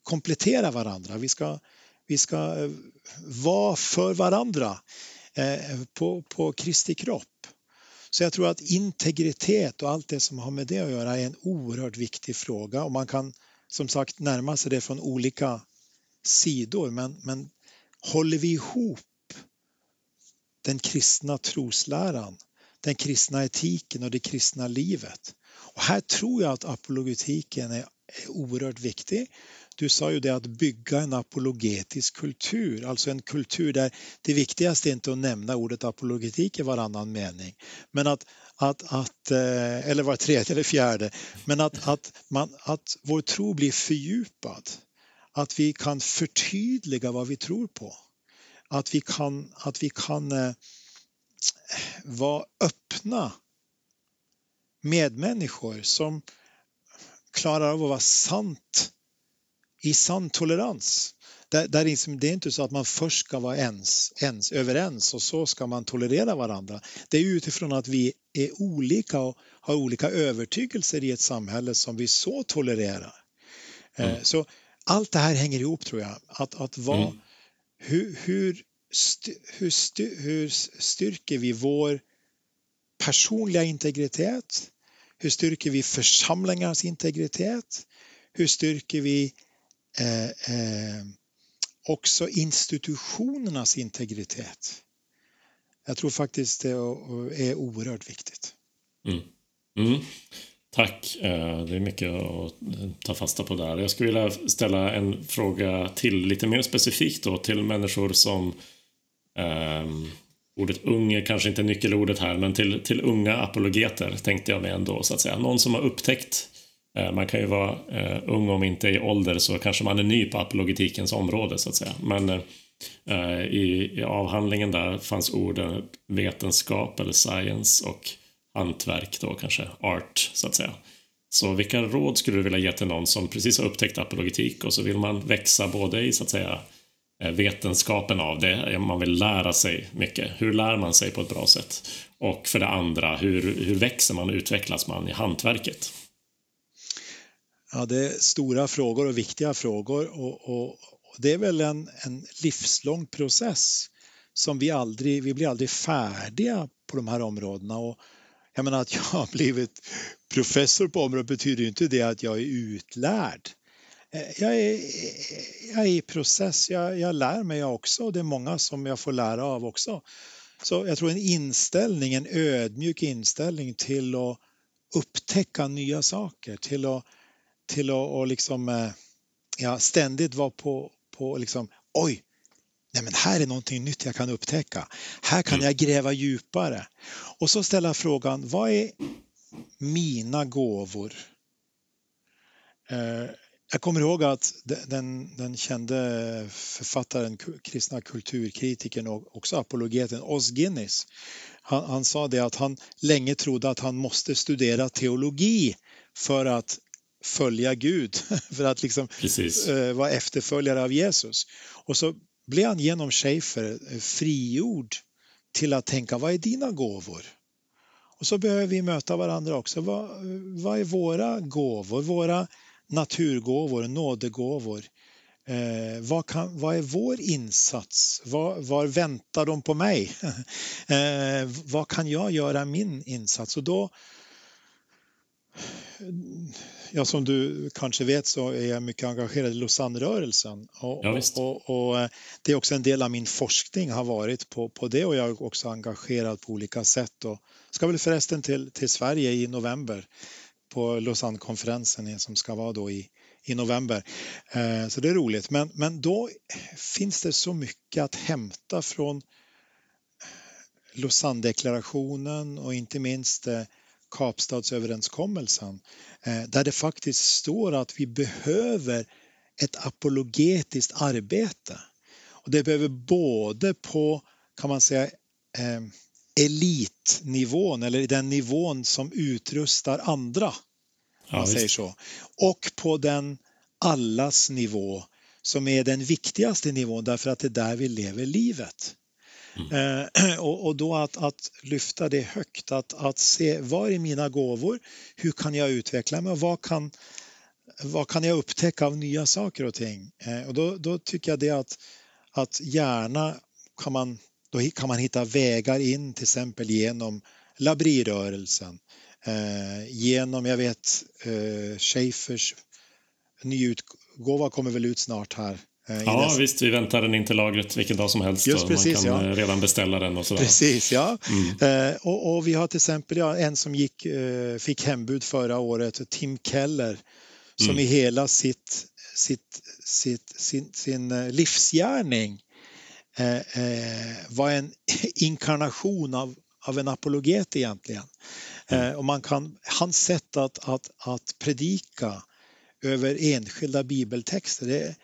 S2: komplettera varandra. Vi ska, vi ska eh, vara för varandra eh, på, på Kristi kropp. Så jag tror att integritet och allt det som har med det att göra är en oerhört viktig fråga och man kan som sagt närma sig det från olika sidor men, men håller vi ihop den kristna trosläran, den kristna etiken och det kristna livet. Och här tror jag att apologetiken är, är oerhört viktig. Du sa ju det att bygga en apologetisk kultur, alltså en kultur där det viktigaste är inte att nämna ordet apologetik i varannan mening, men att, att, att eh, eller var tredje eller fjärde, men att, att, man, att vår tro blir fördjupad. Att vi kan förtydliga vad vi tror på. Att vi kan, att vi kan eh, vara öppna medmänniskor som klarar av att vara sant i sann tolerans. Där, där liksom, det är inte så att man först ska vara ens, ens, överens och så ska man tolerera varandra. Det är utifrån att vi är olika och har olika övertygelser i ett samhälle som vi så tolererar. Eh, mm. Så allt det här hänger ihop tror jag. Att, att vara, mm. hur, hur, hur, hur styrker vi vår personliga integritet? Hur styrker vi församlingars integritet? Hur styrker vi eh, eh, också institutionernas integritet? Jag tror faktiskt det är oerhört viktigt.
S1: Mm. Mm. Tack, eh, det är mycket att ta fasta på där. Jag skulle vilja ställa en fråga till lite mer specifikt då till människor som um, ordet ung är kanske inte nyckelordet här, men till, till unga apologeter tänkte jag mig ändå så att säga. Någon som har upptäckt eh, man kan ju vara eh, ung om inte i ålder så kanske man är ny på apologetikens område så att säga. Men eh, i, i avhandlingen där fanns orden vetenskap eller science och hantverk då kanske, art så att säga. Så vilka råd skulle du vilja ge till någon som precis har upptäckt apologetik och så vill man växa både i så att säga eh, Eh, vetenskapen av det, man vill lära sig mycket. Hur lär man sig på ett bra sätt? Och för det andra, hur, hur växer man och utvecklas man i hantverket?
S2: Ja, det är stora frågor och viktiga frågor och, och, och det är väl en, en livslång process som vi aldrig, vi blir aldrig färdiga på de här områdena och jag menar att jag har blivit professor på området betyder inte det att jag är utlärd. Eh, jag är, jag är i process, jag, jag lär mig också och det är många som jag får lära av också. Så jag tror en inställning, en ödmjuk inställning till att upptäcka nya saker, till att, till att och liksom, eh, ja, ständigt vara på, på liksom, oj, nej men här är någonting nytt jag kan upptäcka. Här kan mm. jag gräva djupare. Och så ställa frågan, vad är mina gåvor? Eh, jag kommer ihåg att den, den kände författaren, kristna kulturkritikern och också apologeten Os Guinness, han, han, sa det att han länge trodde att han måste studera teologi för att följa Gud, för att liksom uh, vara efterföljare av Jesus. Och så blev han genom Schaefer eh, frigjord till att tänka vad är dina gåvor? Och så behöver vi möta varandra också. Vad, vad är våra gåvor, våra naturgåvor, nådegåvor? Eh, vad, kan, vad är vår insats? Var, var väntar de på mig? eh, vad kan jag göra min insats? Och då ja, som du kanske vet så är jag mycket engagerad i Lausanne-rörelsen. Och, ja, och, och, och, eh, det är också en del av min forskning har varit på, på det och jag är också engagerad på olika sätt. Och ska väl förresten till, till Sverige i november på Lausanne-konferensen som ska vara då i, i november. Eh, så det är roligt. Men, men då finns det så mycket att hämta från eh, Lausanne-deklarationen och inte minst eh, Kapstadsöverenskommelsen eh, där det faktiskt står att vi behöver ett apologetiskt arbete. Och det behöver både på, kan man säga, eh, elitnivån eller den nivån som utrustar andra, ja, man säger så, och på den allas nivå som är den viktigaste nivån därför att det är där vi lever livet. Mm. Eh, och, och, då att, att, lyfta det högt, att, att se vad är mina gåvor, hur kan jag utveckla mig och vad kan, vad kan jag upptäcka av nya saker och ting? Eh, och då, då tycker jag det att, att gärna kan man, då kan man hitta vägar in till exempel genom labrirörelsen, eh, genom, jag vet, eh, Schaefers nyutgåva kommer väl ut snart här
S1: Eh, ja, dess... visst. Vi väntar den in till lagret vilken dag som helst.
S2: Just precis,
S1: man kan
S2: ja.
S1: Eh, redan beställa den och sådär.
S2: Precis, ja. Mm. Eh, och, och, vi har till exempel ja, en som gick, eh, fick hembud förra året, Tim Keller, som mm. i hela sitt, sitt, sitt, sin, sin eh, livsgärning var en inkarnation av, av en apologet egentligen. Mm. och man kan, hans sätt att, att, att predika över enskilda bibeltexter, det,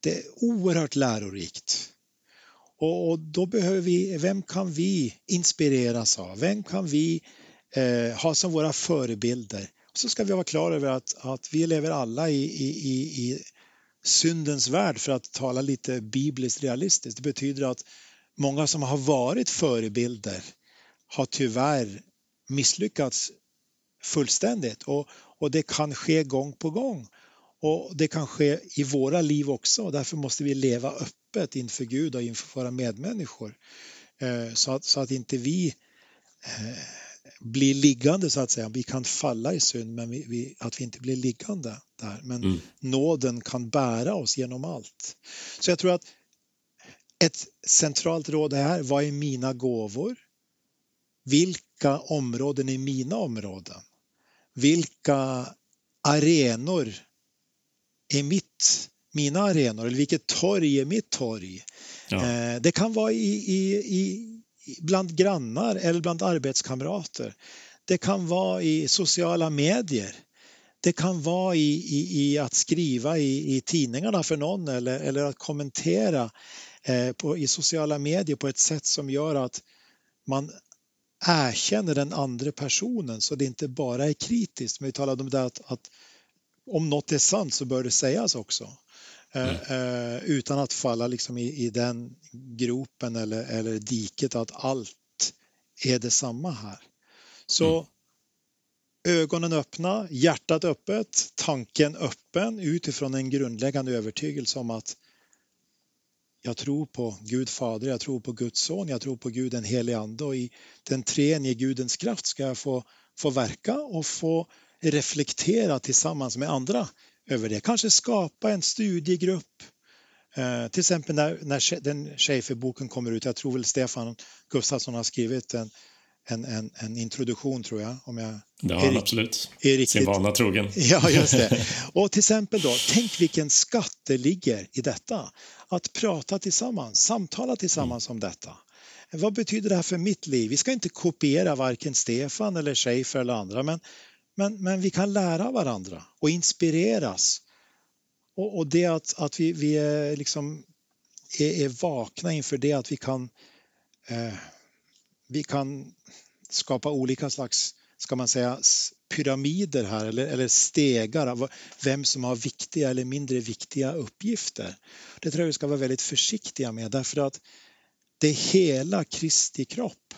S2: det är oerhört lärorikt. Och, och, då behöver vi, vem kan vi inspireras av? Vem kan vi eh, ha som våra förebilder? Och så ska vi vara klara över att, att vi lever alla i, i, i, i syndens värld för att tala lite bibliskt realistiskt. Det betyder att många som har varit förebilder har tyvärr misslyckats fullständigt och, och det kan ske gång på gång. Och det kan ske i våra liv också därför måste vi leva öppet inför Gud och inför våra medmänniskor. Eh, så att, så att inte vi eh, blir liggande så att säga. Vi kan falla i synd men vi, vi, att vi inte blir liggande där. Men mm. nåden kan bära oss genom allt. Så jag tror att ett centralt råd är vad är mina gåvor? Vilka områden är mina områden? Vilka arenor är mitt, mina arenor eller vilket torg är mitt torg? Ja. Eh, det kan vara i, i, i, bland grannar eller bland arbetskamrater. Det kan vara i sociala medier. Det kan vara i, i, i att skriva i, i, tidningarna för någon eller, eller att kommentera eh, på, i sociala medier på ett sätt som gör att man erkänner den andra personen så det inte bara är kritiskt. Men vi talade om det att, att om något är sant så bör det sägas också. Eh, mm. Eh, utan att falla liksom i, i den gropen eller, eller diket att allt är detsamma här. Så mm. ögonen öppna, hjärtat öppet, tanken öppen utifrån en grundläggande övertygelse om att jag tror på Gud Fader, jag tror på Guds son, jag tror på Gud den helige Ande och i den treenige Gudens kraft ska jag få, få verka och få reflektera tillsammans med andra över det. Kanske skapa en studiegrupp. Eh, till exempel när, när den Schaefer-boken kommer ut, jag tror väl Stefan Gustafsson har skrivit en, en, en, en introduktion tror jag. Om jag
S1: det har han absolut. Är Sin vana trogen.
S2: Ja, just det. Och till exempel då, tänk vilken skatt det ligger i detta. Att prata tillsammans, samtala tillsammans mm. om detta. Vad betyder det här för mitt liv? Vi ska inte kopiera varken Stefan eller Schaefer eller andra, men men, men vi kan lära varandra och inspireras. Och, och det att, att vi, vi är, liksom, är, är vakna inför det att vi kan, eh, vi kan skapa olika slags, ska man säga, pyramider här eller, eller stegar av vem som har viktiga eller mindre viktiga uppgifter. Det tror jag vi ska vara väldigt försiktiga med därför att det är hela Kristi kropp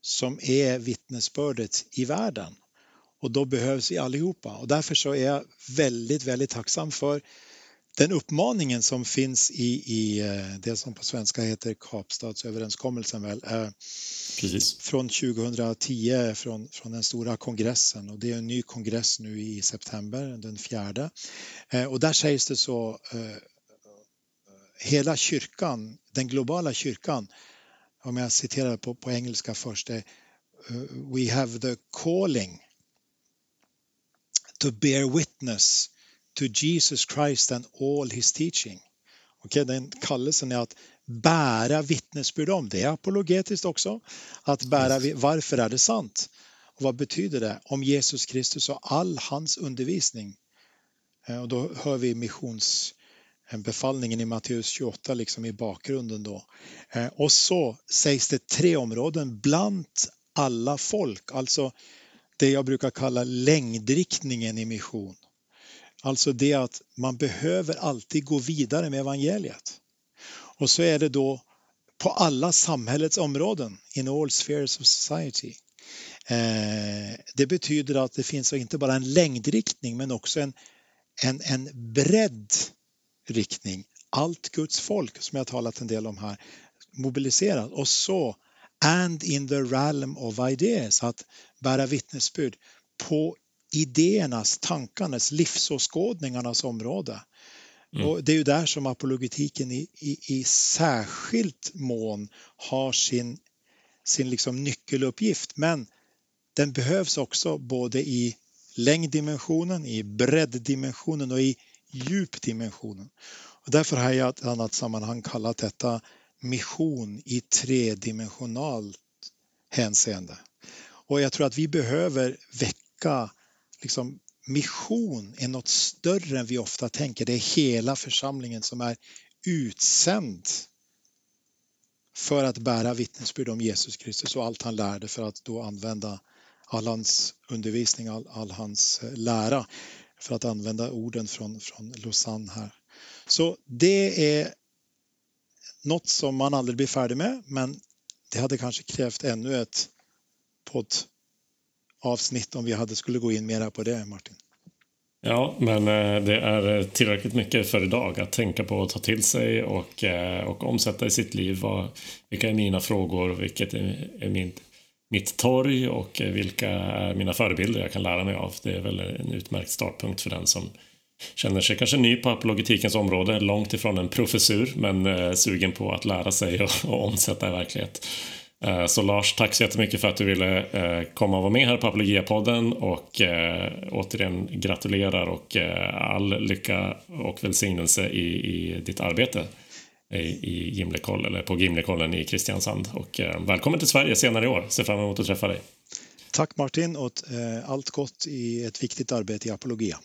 S2: som är vittnesbördet i världen och då behövs vi allihopa och därför så är jag väldigt, väldigt tacksam för den uppmaningen som finns i, i eh, det som på svenska heter Kapstadsöverenskommelsen väl, eh,
S1: Precis.
S2: från 2010 från, från den stora kongressen och det är en ny kongress nu i september, den fjärde. Eh, och där sägs det så hela kyrkan, den globala kyrkan, om jag citerar på, på engelska först, är We have the calling to bear witness to Jesus Christ and all his teaching. Okay, den kallelsen är att bära vittnesbörd om. Det är apologetiskt också. Att bära, varför är det sant? Och vad betyder det? Om Jesus Kristus och all hans undervisning. Eh, och då hör vi missionsbefallningen i Matteus 28 liksom i bakgrunden då. Eh, och så sägs det tre områden bland alla folk, alltså det jag brukar kalla längdriktningen i mission. Alltså det att man behöver alltid gå vidare med evangeliet. Och så är det då på alla samhällets områden, in all spheres of society. Eh, det betyder att det finns inte bara en längdriktning men också en, en, en bredd riktning. Allt Guds folk som jag talat en del om här mobiliserat och så and in the realm of ideas, att bära vittnesbörd på idéernas, tankarnas, livsåskådningarnas område. Mm. Och det är ju där som apologetiken i, i, i särskilt mån har sin, sin liksom nyckeluppgift. Men den behövs också både i längddimensionen, i bredddimensionen och i djupdimensionen. Och därför har jag i ett annat sammanhang kallat detta mission i tredimensionalt hänseende. Och jag tror att vi behöver väcka liksom, mission är något större än vi ofta tänker. Det är hela församlingen som är utsänd för att bära vittnesbörd om Jesus Kristus och allt han lärde för att då använda all hans undervisning, all, all hans eh, lära för att använda orden från, från Lausanne här. Så det är något som man aldrig blir färdig med men det hade kanske krävt ännu ett poddavsnitt om vi hade skulle gå in mera på det, Martin.
S1: Ja, men eh, det är eh, tillräckligt mycket för idag att tänka på och ta till sig och, eh, och omsätta i sitt liv. vilka är mina frågor? Vilket är min, mitt torg och vilka är mina förebilder jag kan lära mig av? Det är väl en utmärkt startpunkt för den som känner sig kanske ny på apologetikens område, långt ifrån en professur, men sugen på att lära sig och, och omsätta i verklighet. Eh, så Lars, tack så jättemycket för att du ville eh, komma och vara med här på Apologia-podden och eh, återigen gratulerar och all lycka och välsignelse i, i ditt arbete i Gimlekoll, eller på Gimlekollen i Kristiansand. Och välkommen till Sverige senare i år. Ser fram emot att träffa dig.
S2: Tack Martin och allt gott i ett viktigt arbete i Apologia.